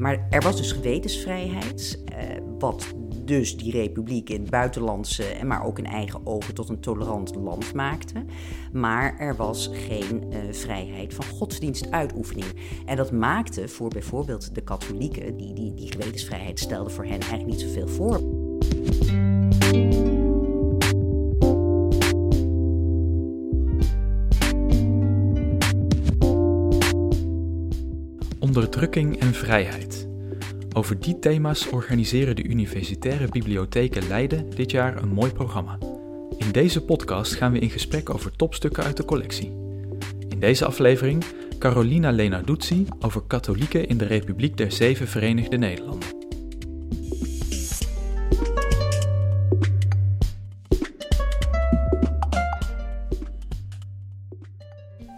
Maar er was dus gewetensvrijheid, eh, wat dus die republiek in buitenlandse en maar ook in eigen ogen tot een tolerant land maakte. Maar er was geen uh, vrijheid van godsdienstuitoefening. En dat maakte voor bijvoorbeeld de katholieken, die, die die gewetensvrijheid stelden voor hen eigenlijk niet zoveel voor. Onderdrukking en vrijheid. Over die thema's organiseren de Universitaire Bibliotheken Leiden dit jaar een mooi programma. In deze podcast gaan we in gesprek over topstukken uit de collectie. In deze aflevering Carolina Lenarduzzi over katholieken in de Republiek der Zeven Verenigde Nederlanden.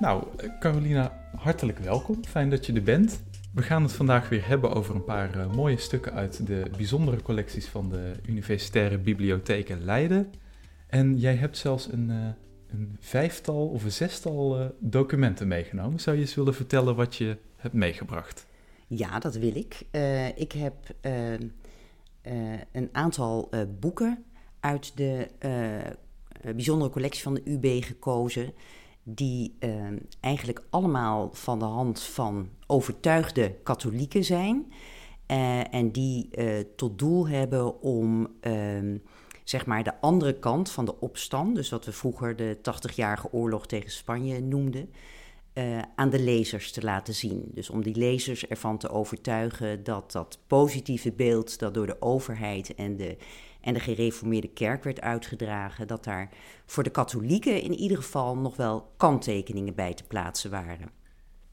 Nou, Carolina, hartelijk welkom. Fijn dat je er bent. We gaan het vandaag weer hebben over een paar uh, mooie stukken uit de bijzondere collecties van de Universitaire Bibliotheken Leiden. En jij hebt zelfs een, uh, een vijftal of een zestal uh, documenten meegenomen. Zou je eens willen vertellen wat je hebt meegebracht? Ja, dat wil ik. ik heb een aantal boeken uit de bijzondere collectie van de UB gekozen die uh, eigenlijk allemaal van de hand van overtuigde katholieken zijn. Uh, en die uh, tot doel hebben om ehm, zeg maar de andere kant van de opstand, dus wat we vroeger de 80-jarige oorlog tegen Spanje noemden, uh, aan de lezers te laten zien. Dus om die lezers ervan te overtuigen dat dat positieve beeld dat door de overheid en de en de gereformeerde kerk werd uitgedragen, dat daar voor de katholieken in ieder geval nog wel kanttekeningen bij te plaatsen waren.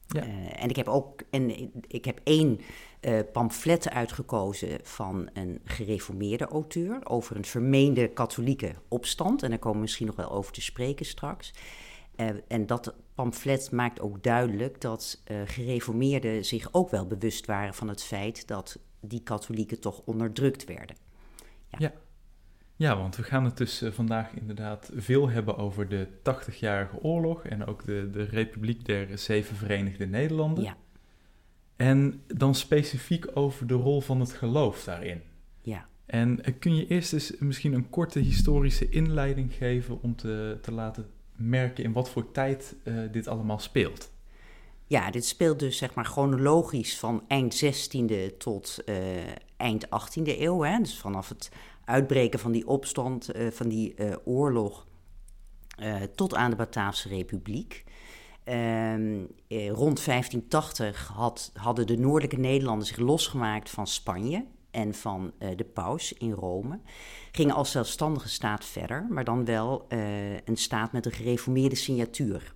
Ja. Uh, en ik heb ook en ik heb één uh, pamflet uitgekozen van een gereformeerde auteur over een vermeende katholieke opstand. En daar komen we misschien nog wel over te spreken straks. Uh, en dat pamflet maakt ook duidelijk dat gereformeerden zich ook wel bewust waren van het feit dat die katholieken toch onderdrukt werden. Ja. ja. Ja, want we gaan het dus eh, vandaag inderdaad veel hebben over de 80-jarige oorlog en ook de, de Republiek der Zeven Verenigde Nederlanden. Ja. En dan specifiek over de rol van het geloof daarin. Ja. En eh, kun je eerst eens misschien een korte historische inleiding geven om te, te laten merken in wat voor tijd uh, dit allemaal speelt? Ja, dit speelt dus zeg maar chronologisch van eind 16e tot uh, eind 18e eeuw. Hè? Dus vanaf het uitbreken van die opstand, uh, van die oorlog, tot aan de Bataafse Republiek. Ehm, rond 1580 had, hadden de noordelijke Nederlanden zich losgemaakt van Spanje en van de paus in Rome. Gingen als zelfstandige staat verder, maar dan wel een staat met een gereformeerde signatuur.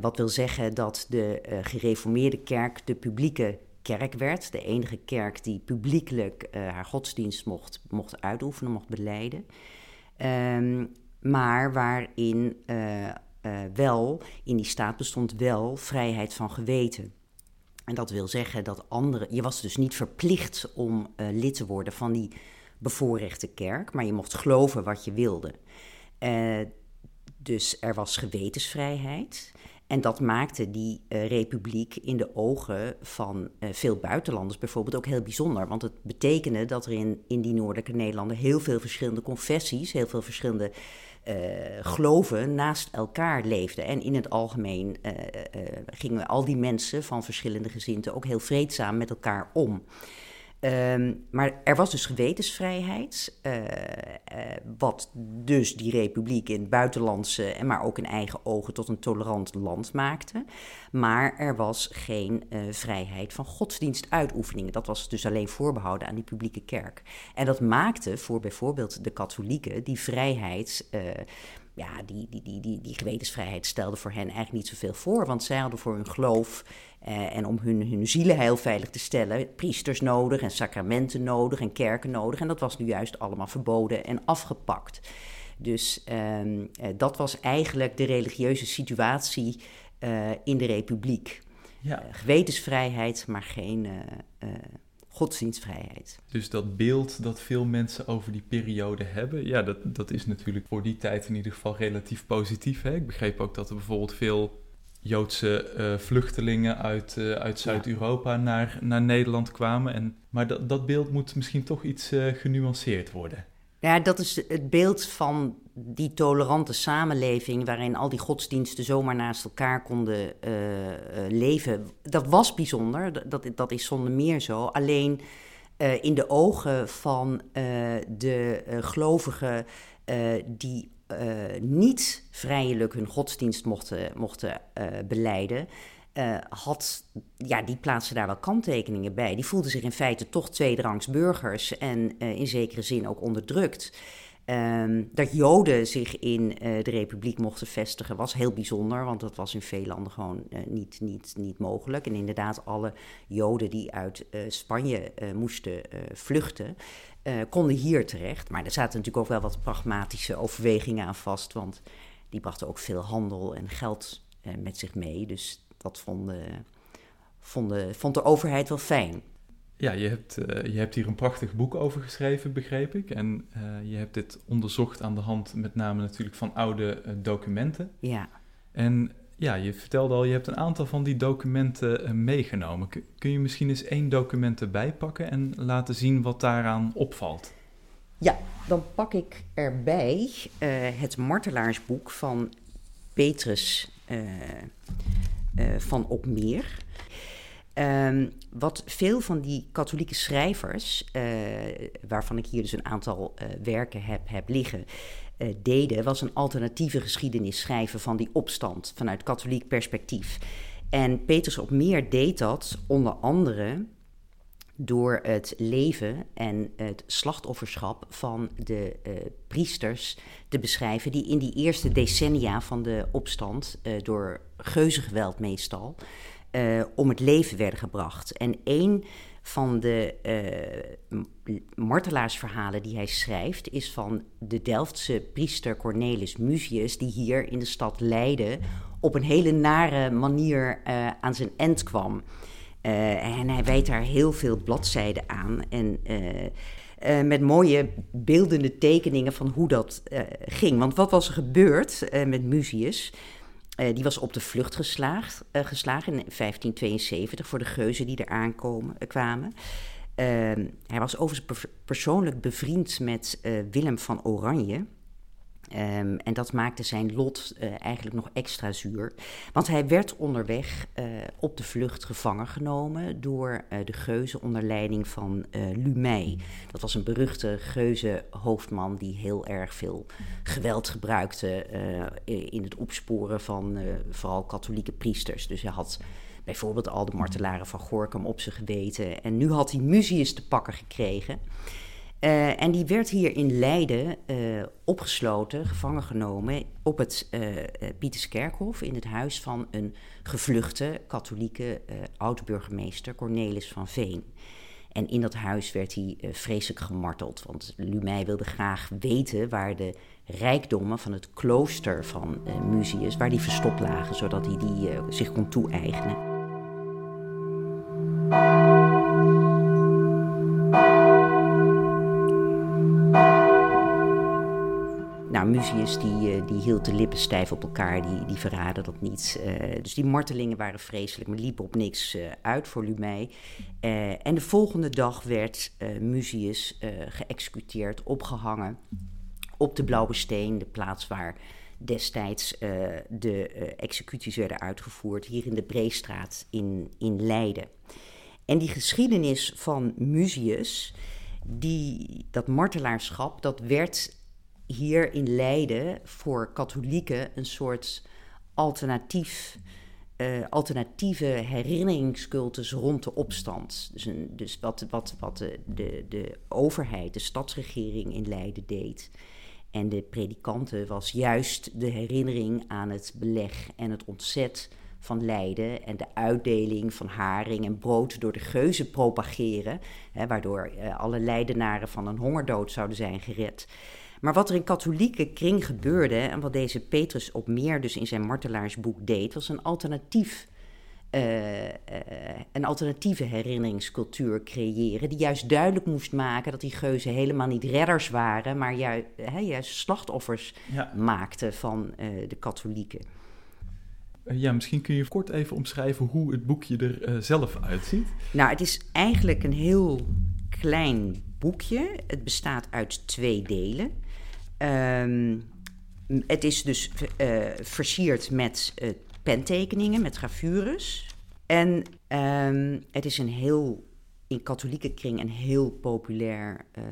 wat wil zeggen dat de gereformeerde kerk de publieke kerk werd. De enige kerk die publiekelijk haar godsdienst mocht, mocht uitoefenen, mocht beleiden. Um, maar waarin wel, in die staat bestond wel vrijheid van geweten. En dat wil zeggen dat anderen. Je was dus niet verplicht om lid te worden van die bevoorrechte kerk, maar je mocht geloven wat je wilde. dus er was gewetensvrijheid. En dat maakte die uh, republiek in de ogen van veel buitenlanders bijvoorbeeld ook heel bijzonder. Want het betekende dat er in, in die noordelijke Nederlanden heel veel verschillende confessies, heel veel verschillende uh, geloven naast elkaar leefden. En in het algemeen gingen al die mensen van verschillende gezinten ook heel vreedzaam met elkaar om. Um, maar er was dus gewetensvrijheid, uh, wat dus die republiek in buitenlandse en maar ook in eigen ogen tot een tolerant land maakte. Maar er was geen vrijheid van godsdienstuitoefeningen. Dat was dus alleen voorbehouden aan die publieke kerk. En dat maakte voor bijvoorbeeld de katholieken die vrijheid ja, die, die, die, die, die gewetensvrijheid stelde voor hen eigenlijk niet zoveel voor. Want zij hadden voor hun geloof eh, en om hun, hun heel veilig te stellen, priesters nodig en sacramenten nodig en kerken nodig. En dat was nu juist allemaal verboden en afgepakt. Dus ehm, eh, dat was eigenlijk de religieuze situatie uh, in de republiek. Ja. gewetensvrijheid, maar geen godsdienstvrijheid. Dus dat beeld dat veel mensen over die periode hebben, ja, dat, dat is natuurlijk voor die tijd in ieder geval relatief positief. Hè? Ik begreep ook dat er bijvoorbeeld veel Joodse eh, vluchtelingen uit, uh, uit Zuid-Europa naar, naar Nederland kwamen. En, maar dat, dat beeld moet misschien toch iets uh, genuanceerd worden. Ja, dat is het beeld van die tolerante samenleving waarin al die godsdiensten zomaar naast elkaar konden leven. Dat was bijzonder, dat, dat is zonder meer zo. Alleen in de ogen van de gelovigen die niet vrijelijk hun godsdienst mochten, mochten beleiden, uh, had, ja, die plaatsen daar wel kanttekeningen bij. Die voelden zich in feite toch tweederangs burgers en in zekere zin ook onderdrukt. Um, dat Joden zich in uh, de Republiek mochten vestigen was heel bijzonder, want dat was in veel landen gewoon niet, niet, niet mogelijk. En inderdaad, alle Joden die uit Spanje moesten vluchten, konden hier terecht. Maar er zaten natuurlijk ook wel wat pragmatische overwegingen aan vast, want die brachten ook veel handel en geld met zich mee. Dus dat vonden, vonden, vond de overheid wel fijn. Ja, je hebt, uh, je hebt hier een prachtig boek over geschreven, begreep ik. En uh, je hebt dit onderzocht aan de hand met name natuurlijk van oude uh, documenten. Ja. En ja, je vertelde al, je hebt een aantal van die documenten meegenomen. Kun, kun je misschien eens één document erbij pakken en laten zien wat daaraan opvalt? Ja, dan pak ik erbij het martelaarsboek van Petrus van Opmeer. Um, wat veel van die katholieke schrijvers, uh, waarvan ik hier dus een aantal uh, werken heb, heb liggen, deden, was een alternatieve geschiedenis schrijven van die opstand vanuit katholiek perspectief. En Petrus op meer deed dat onder andere door het leven en het slachtofferschap van de priesters te beschrijven, die in die eerste decennia van de opstand door geuzengeweld meestal uh, om het leven werden gebracht. En een van de uh, martelaarsverhalen die hij schrijft is van de Delftse priester Cornelis Muzius, die hier in de stad Leiden op een hele nare manier uh, aan zijn end kwam. En hij wijdt daar heel veel bladzijden aan. En uh, met mooie beeldende tekeningen van hoe dat ging. Want wat was er gebeurd met Muzius? Die was op de vlucht geslaagd, geslagen in 1572 voor de geuzen die er aankwamen. kwamen. Uh, hij was overigens persoonlijk bevriend met eh, Willem van Oranje. Um, en dat maakte zijn lot uh, eigenlijk nog extra zuur. Want hij werd onderweg uh, op de vlucht gevangen genomen door uh, de geuzen onder leiding van Lumey. Dat was een beruchte geuze hoofdman die heel erg veel geweld gebruikte in het opsporen van vooral katholieke priesters. Dus hij had bijvoorbeeld al de martelaren van Gorkum op zich geweten. En nu had hij Muzius te pakken gekregen. Uh, en die werd hier in Leiden uh, opgesloten, gevangen genomen op het uh, Pieterskerkhof in het huis van een gevluchte katholieke oud-burgemeester Cornelis van Veen. En in dat huis werd hij vreselijk gemarteld, want Lumey wilde graag weten waar de rijkdommen van het klooster van Muzius, waar die verstopt lagen, zodat hij die zich kon toe-eigenen. Muzius die, eh, die hield de lippen stijf op elkaar, die, die verraadde dat niet. Uh, dus die martelingen waren vreselijk, maar liepen op niks uh, uit voor Lumey. Uh, en de volgende dag werd Muzius geëxecuteerd, opgehangen op de Blauwe Steen, de plaats waar destijds de executies werden uitgevoerd, hier in de Breestraat in, in Leiden. En die geschiedenis van Muzius, die, dat martelaarschap, dat werd hier in Leiden voor katholieken een soort alternatief, uh, alternatieve herinneringscultus rond de opstand. Dus, dus wat, wat, wat de, de, overheid, de stadsregering in Leiden deed. En de predikanten was juist de herinnering aan het beleg en het ontzet van Leiden en de uitdeling van haring en brood door de geuzen propageren, hè, waardoor uh, alle Leidenaren van een hongerdood zouden zijn gered. Maar wat er in katholieke kring gebeurde en wat deze Petrus op meer dus in zijn martelaarsboek deed, was een alternatief. Uh, uh, een alternatieve herinneringscultuur creëren, die juist duidelijk moest maken dat die geuzen helemaal niet redders waren, maar juist, juist slachtoffers ja. maakten van uh, de katholieken. ja, misschien kun je kort even omschrijven hoe het boekje er zelf uitziet. Nou, het is eigenlijk een heel klein boekje. Het bestaat uit twee delen. Um, het is dus uh, versierd met uh, pentekeningen, met gravures. En um, het is een heel, in katholieke kring, een heel populair uh,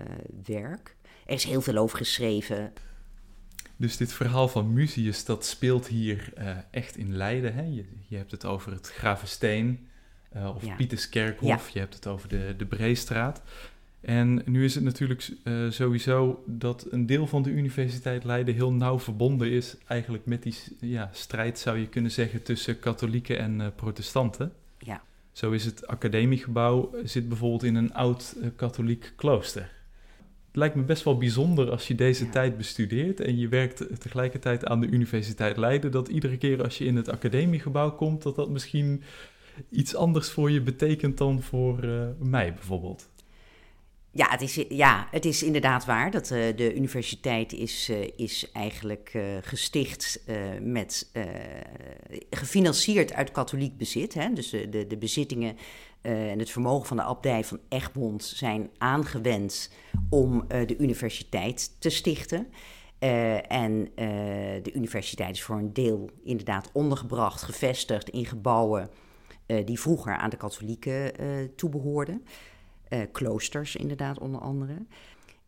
werk. Er is heel veel over geschreven. Dus dit verhaal van Muzius, dat speelt hier echt in Leiden. Hè? Je, je, hebt het over het Gravensteen of ja. Pieterskerkhof. Ja. Je hebt het over de, de Breestraat. En nu is het natuurlijk uh, sowieso dat een deel van de Universiteit Leiden heel nauw verbonden is, eigenlijk met die ja, strijd, zou je kunnen zeggen, tussen katholieken en uh, protestanten. Ja. Zo is het academiegebouw, zit bijvoorbeeld in een oud uh, katholiek klooster. Het lijkt me best wel bijzonder als je deze ja. tijd bestudeert en je werkt tegelijkertijd aan de Universiteit Leiden, dat iedere keer als je in het academiegebouw komt, dat dat misschien iets anders voor je betekent dan voor mij bijvoorbeeld. Ja het, is, ja, het is inderdaad waar dat uh, de universiteit is, uh, is eigenlijk uh, gesticht met, gefinancierd uit katholiek bezit. Hè? Dus de, de bezittingen en het vermogen van de abdij van Egmond zijn aangewend om de universiteit te stichten. en de universiteit is voor een deel inderdaad ondergebracht, gevestigd in gebouwen die vroeger aan de katholieken toebehoorden. Uh, kloosters inderdaad onder andere.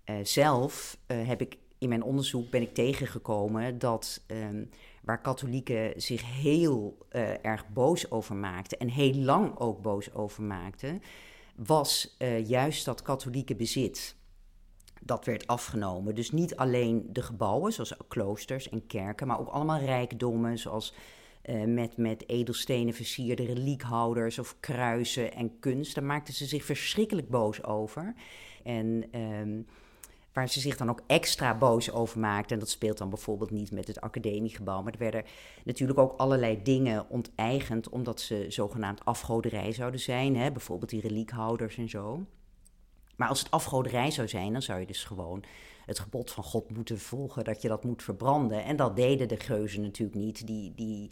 Uh, zelf uh, heb ik in mijn onderzoek ben ik tegengekomen dat um, waar katholieken zich heel erg boos over maakten en heel lang ook boos over maakten, was juist dat katholieke bezit. Dat werd afgenomen. Dus niet alleen de gebouwen, zoals kloosters en kerken, maar ook allemaal rijkdommen, zoals uh, met, met edelstenen versierde reliekhouders of kruisen en kunst. Daar maakten ze zich verschrikkelijk boos over. En um, waar ze zich dan ook extra boos over maakten, en dat speelt dan bijvoorbeeld niet met het academiegebouw, maar er werden natuurlijk ook allerlei dingen onteigend omdat ze zogenaamd afgoderij zouden zijn, hè? bijvoorbeeld die reliekhouders en zo. Maar als het afgoderij zou zijn, dan zou je dus gewoon het gebod van God moeten volgen dat je dat moet verbranden. En dat deden de geuzen natuurlijk niet. Die, die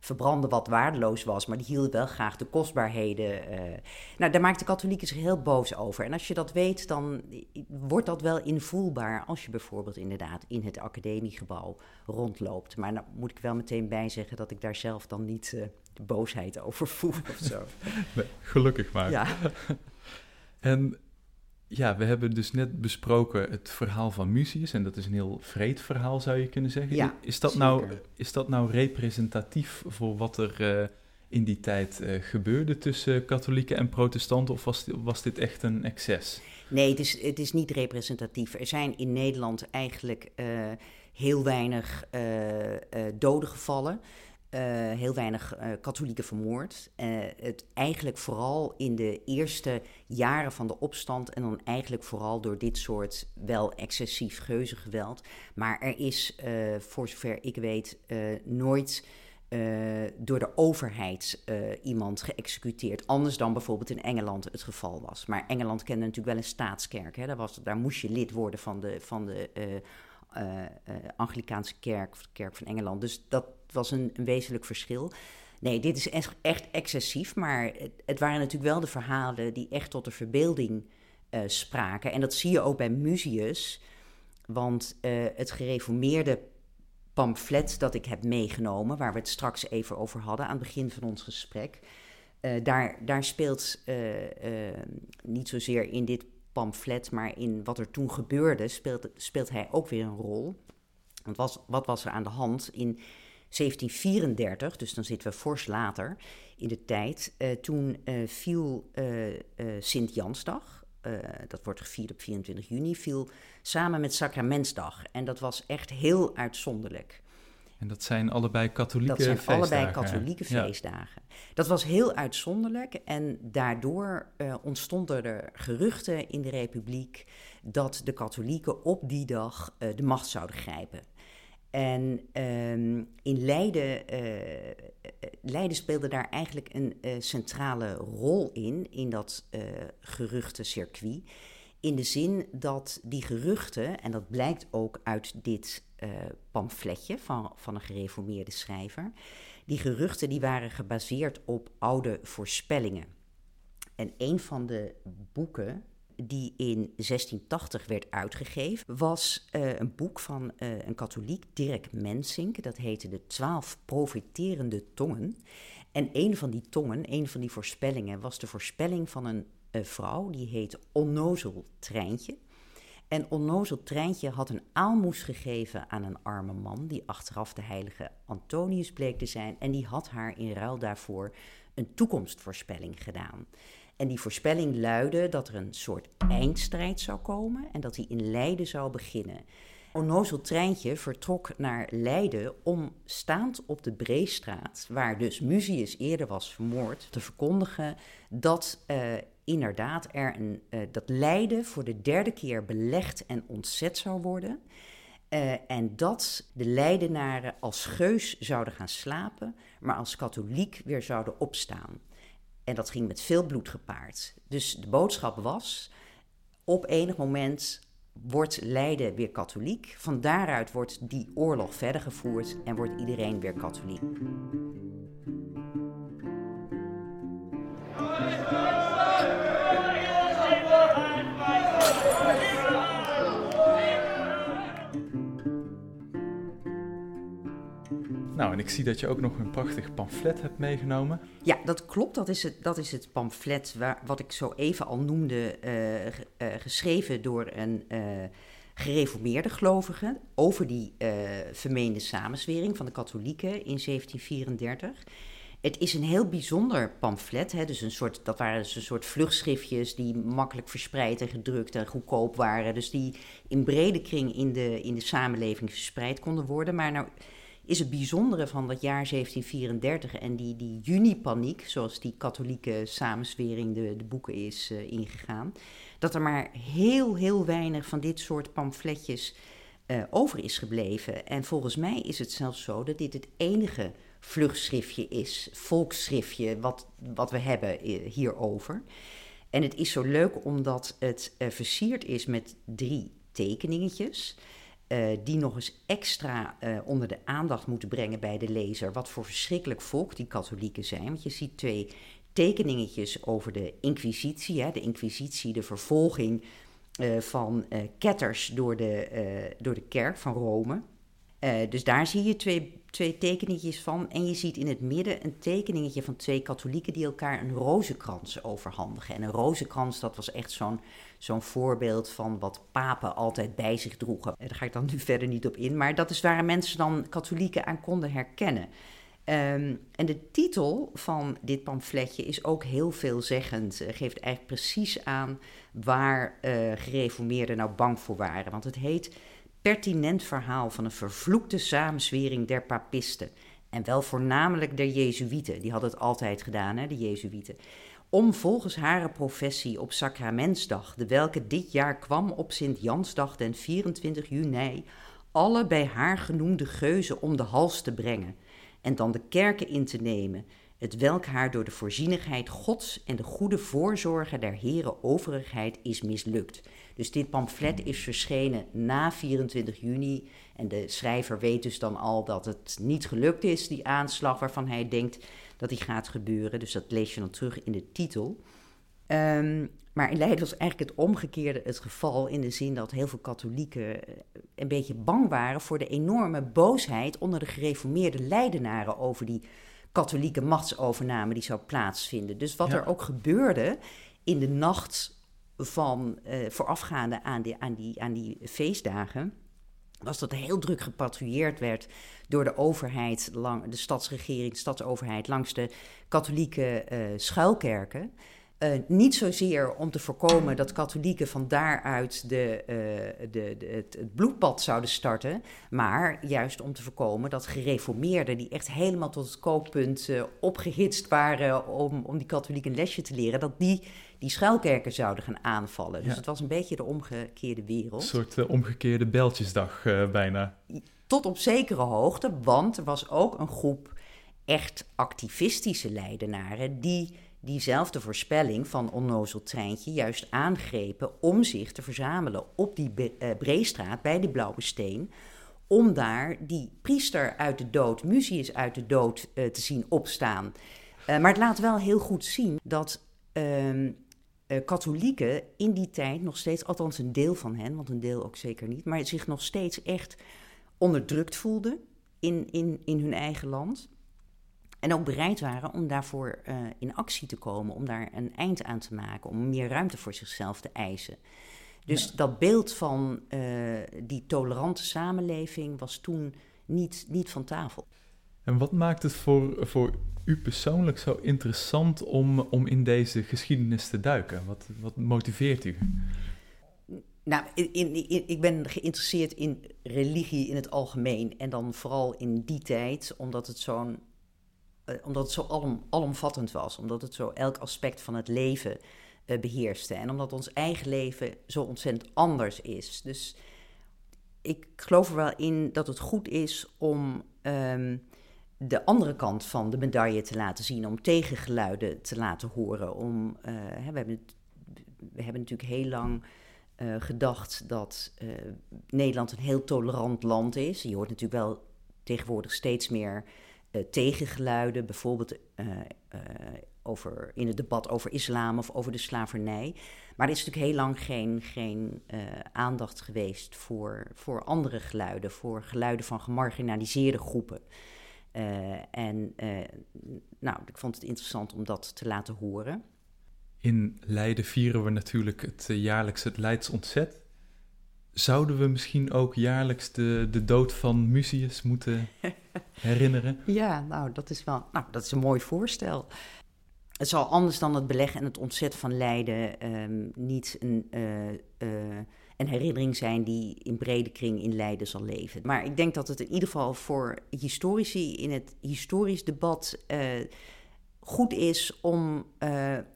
verbranden wat waardeloos was, maar die hielden wel graag de kostbaarheden. Uh. Nou, daar maakt de katholieken zich heel boos over. En als je dat weet, dan wordt dat wel invoelbaar als je bijvoorbeeld inderdaad in het academiegebouw rondloopt. Maar dan moet ik wel meteen bijzeggen dat ik daar zelf dan niet uh, de boosheid over voel of zo. Nee, gelukkig maar. Ja. en ja, we hebben dus net besproken het verhaal van Muzius. En dat is een heel vreed verhaal, zou je kunnen zeggen. Ja, is, dat nou, is dat nou representatief voor wat er uh, in die tijd uh, gebeurde tussen katholieken en protestanten? Of was, was dit echt een excess? Nee, het is, het is niet representatief. Er zijn in Nederland eigenlijk uh, heel weinig doden gevallen. Uh, heel weinig uh, katholieken vermoord. Uh, het eigenlijk vooral in de eerste jaren van de opstand en dan eigenlijk vooral door dit soort wel excessief geuzengeweld. Maar er is, voor zover ik weet, nooit door de overheid iemand geëxecuteerd. Anders dan bijvoorbeeld in Engeland het geval was. Maar Engeland kende natuurlijk wel een staatskerk. Hè? Daar, was, daar moest je lid worden van de, van de Anglikaanse kerk, of de kerk van Engeland. Dus dat was een, een wezenlijk verschil. Nee, dit is echt, echt excessief, maar het, het, waren natuurlijk wel de verhalen die echt tot de verbeelding uh, spraken. En dat zie je ook bij Muzius, want het gereformeerde pamflet dat ik heb meegenomen, waar we het straks even over hadden aan het begin van ons gesprek, daar, daar speelt niet zozeer in dit maar in wat er toen gebeurde, speelt, speelt hij ook weer een rol. Want was, wat was er aan de hand in 1734, dus dan zitten we fors later in de tijd, uh, toen uh, viel uh, Sint-Jansdag, dat wordt gevierd op 24 juni, viel samen met Sacramentsdag. En dat was echt heel uitzonderlijk. En dat zijn allebei katholieke feestdagen. Dat zijn allebei katholieke feestdagen. Dat was heel uitzonderlijk en daardoor ontstonden er geruchten in de republiek dat de katholieken op die dag de macht zouden grijpen. En um, in Leiden, uh, Leiden speelde daar eigenlijk een centrale rol in, in dat uh, geruchte circuit. In de zin dat die geruchten, en dat blijkt ook uit dit uh, pamfletje van, van een gereformeerde schrijver, die geruchten die waren gebaseerd op oude voorspellingen. En een van de boeken die in 1680 werd uitgegeven, was uh, een boek van uh, een katholiek, Dirk Mensink. Dat heette De Twaalf Profiterende Tongen. En een van die tongen, een van die voorspellingen, was de voorspelling van een vrouw, die heet Onnozel Treintje. En Onnozel Treintje had een aalmoes gegeven aan een arme man, die achteraf de heilige Antonius bleek te zijn. En die had haar in ruil daarvoor een toekomstvoorspelling gedaan. En die voorspelling luidde dat er een soort eindstrijd zou komen en dat die in Leiden zou beginnen. Onnozel treintje vertrok naar Leiden om staand op de Breestraat, waar dus Muzius eerder was vermoord, te verkondigen dat uh, inderdaad er een, uh, dat Leiden voor de derde keer belegd en ontzet zou worden. Uh, en dat de Leidenaren als geus zouden gaan slapen, maar als katholiek weer zouden opstaan. En dat ging met veel bloed gepaard. Dus de boodschap was: op enig moment wordt Leiden weer katholiek. Van daaruit wordt die oorlog verder gevoerd en wordt iedereen weer katholiek. Nou, en ik zie dat je ook nog een prachtig pamflet hebt meegenomen. Ja, dat klopt. Dat is het, dat is het pamflet waar, wat ik zo even al noemde, uh, uh, geschreven door een uh, gereformeerde gelovige over die vermeende samenzwering van de katholieken in 1734. Het is een heel bijzonder pamflet. Hè? Dus een soort, dat waren dus een soort vluchtschriftjes die makkelijk verspreid en gedrukt en goedkoop waren. Dus die in brede kring in de, in de samenleving verspreid konden worden. Maar nou is het bijzondere van dat jaar 1734 en die, die juni-paniek, zoals die katholieke samenswering de, de boeken is uh, ingegaan, dat er maar heel, heel weinig van dit soort pamfletjes uh, over is gebleven. En volgens mij is het zelfs zo dat dit het enige vluchtschriftje is, volksschriftje, wat, wat we hebben eh, hierover. En het is zo leuk omdat het versierd is met drie tekeningetjes. Uh, die nog eens extra uh, onder de aandacht moeten brengen bij de lezer. Wat voor verschrikkelijk volk die katholieken zijn. Want je ziet twee tekeningetjes over de inquisitie. Hè, de inquisitie, de vervolging uh, van ketters door de, door de kerk van Rome. Dus daar zie je twee twee tekeningetjes van. En je ziet in het midden een tekeningetje van twee katholieken die elkaar een rozenkrans overhandigen. En een rozenkrans, dat was echt zo'n voorbeeld van wat papen altijd bij zich droegen. Daar ga ik dan nu verder niet op in. Maar dat is waar mensen dan katholieken aan konden herkennen. Um, en de titel van dit pamfletje is ook heel veelzeggend. Geeft eigenlijk precies aan waar gereformeerden nou bang voor waren. Want het heet pertinent verhaal van een vervloekte samenzwering der papisten. En wel voornamelijk der Jezuïeten. Die hadden het altijd gedaan, hè, de Jezuïeten. Om volgens haar professie op Sacramentsdag, de welke dit jaar kwam op Sint-Jansdag den 24 juni, alle bij haar genoemde geuzen om de hals te brengen en dan de kerken in te nemen, het welk haar door de voorzienigheid Gods en de goede voorzorgen der Heren overigheid is mislukt. Dus dit pamflet is verschenen na 24 juni. En de schrijver weet dus dan al dat het niet gelukt is, die aanslag waarvan hij denkt dat die gaat gebeuren. Dus dat lees je dan terug in de titel. Um, maar in Leiden was eigenlijk het omgekeerde het geval in de zin dat heel veel katholieken eh, een beetje bang waren voor de enorme boosheid onder de gereformeerde Leidenaren over die katholieke machtsovername die zou plaatsvinden. Dus wat er ook gebeurde in de nacht van uh, voorafgaande aan die, aan, die, aan die feestdagen was dat er heel druk gepatrouilleerd werd door de overheid, lang, de stadsregering, de stadsoverheid, langs de katholieke uh, schuilkerken. Uh, niet zozeer om te voorkomen dat katholieken van daaruit de, uh, de, de, het, het, bloedbad zouden starten, maar juist om te voorkomen dat gereformeerden, die echt helemaal tot het kookpunt uh, opgehitst waren om, om die katholieken een lesje te leren, dat die die schuilkerken zouden gaan aanvallen. Dus ja. het was een beetje de omgekeerde wereld. Een soort omgekeerde beltjesdag bijna. Tot op zekere hoogte, want er was ook een groep echt activistische leidenaren die diezelfde voorspelling van onnozel treintje juist aangrepen om zich te verzamelen op die uh, Breestraat bij de Blauwe Steen. Om daar die priester uit de dood, Muzius uit de dood uh, te zien opstaan. Uh, maar het laat wel heel goed zien dat ehm, katholieken in die tijd nog steeds, althans een deel van hen, want een deel ook zeker niet, maar zich nog steeds echt onderdrukt voelden in, in, in hun eigen land. En ook bereid waren om daarvoor uh, in actie te komen, om daar een eind aan te maken, om meer ruimte voor zichzelf te eisen. Dus dat beeld van uh, die tolerante samenleving was toen niet, niet van tafel. En wat maakt het voor, voor u persoonlijk zo interessant om, om in deze geschiedenis te duiken? Wat, wat motiveert u? Nou, in, in, ik ben geïnteresseerd in religie in het algemeen. En dan vooral in die tijd, omdat het zo'n omdat het zo alom, alomvattend was, omdat het zo elk aspect van het leven uh, beheerste en omdat ons eigen leven zo ontzettend anders is. Dus ik geloof er wel in dat het goed is om um, de andere kant van de medaille te laten zien, om tegengeluiden te laten horen. Om, hè, we, hebben, we hebben natuurlijk heel lang gedacht dat Nederland een heel tolerant land is. Je hoort natuurlijk wel tegenwoordig steeds meer uh, tegengeluiden, bijvoorbeeld uh, uh, over, in het debat over islam of over de slavernij. Maar er is natuurlijk heel lang geen, geen aandacht geweest voor, voor andere geluiden, voor geluiden van gemarginaliseerde groepen. en nou, ik vond het interessant om dat te laten horen. In Leiden vieren we natuurlijk het jaarlijks het Leids ontzet. Zouden we misschien ook jaarlijks de, de dood van Muzius moeten herinneren? ja, nou dat is wel nou, dat is een mooi voorstel. Het zal anders dan het beleg en het ontzet van Leiden um, niet een, uh, uh, een herinnering zijn die in brede kring in Leiden zal leven. Maar ik denk dat het in ieder geval voor historici in het historisch debat uh, goed is om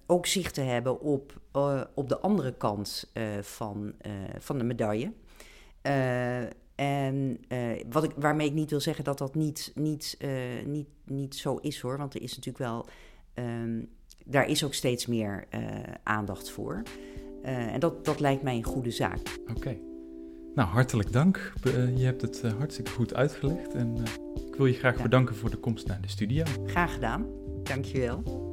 ook zicht te hebben op, op de andere kant van, van de medaille. En wat ik, waarmee ik niet wil zeggen dat dat niet, niet, niet, niet zo is hoor. Want er is natuurlijk wel. Um, daar is ook steeds meer aandacht voor. en dat, dat lijkt mij een goede zaak. Oké. Nou, hartelijk dank. je hebt het hartstikke goed uitgelegd. En ik wil je graag ja. bedanken voor de komst naar de studio. Graag gedaan. Dankjewel.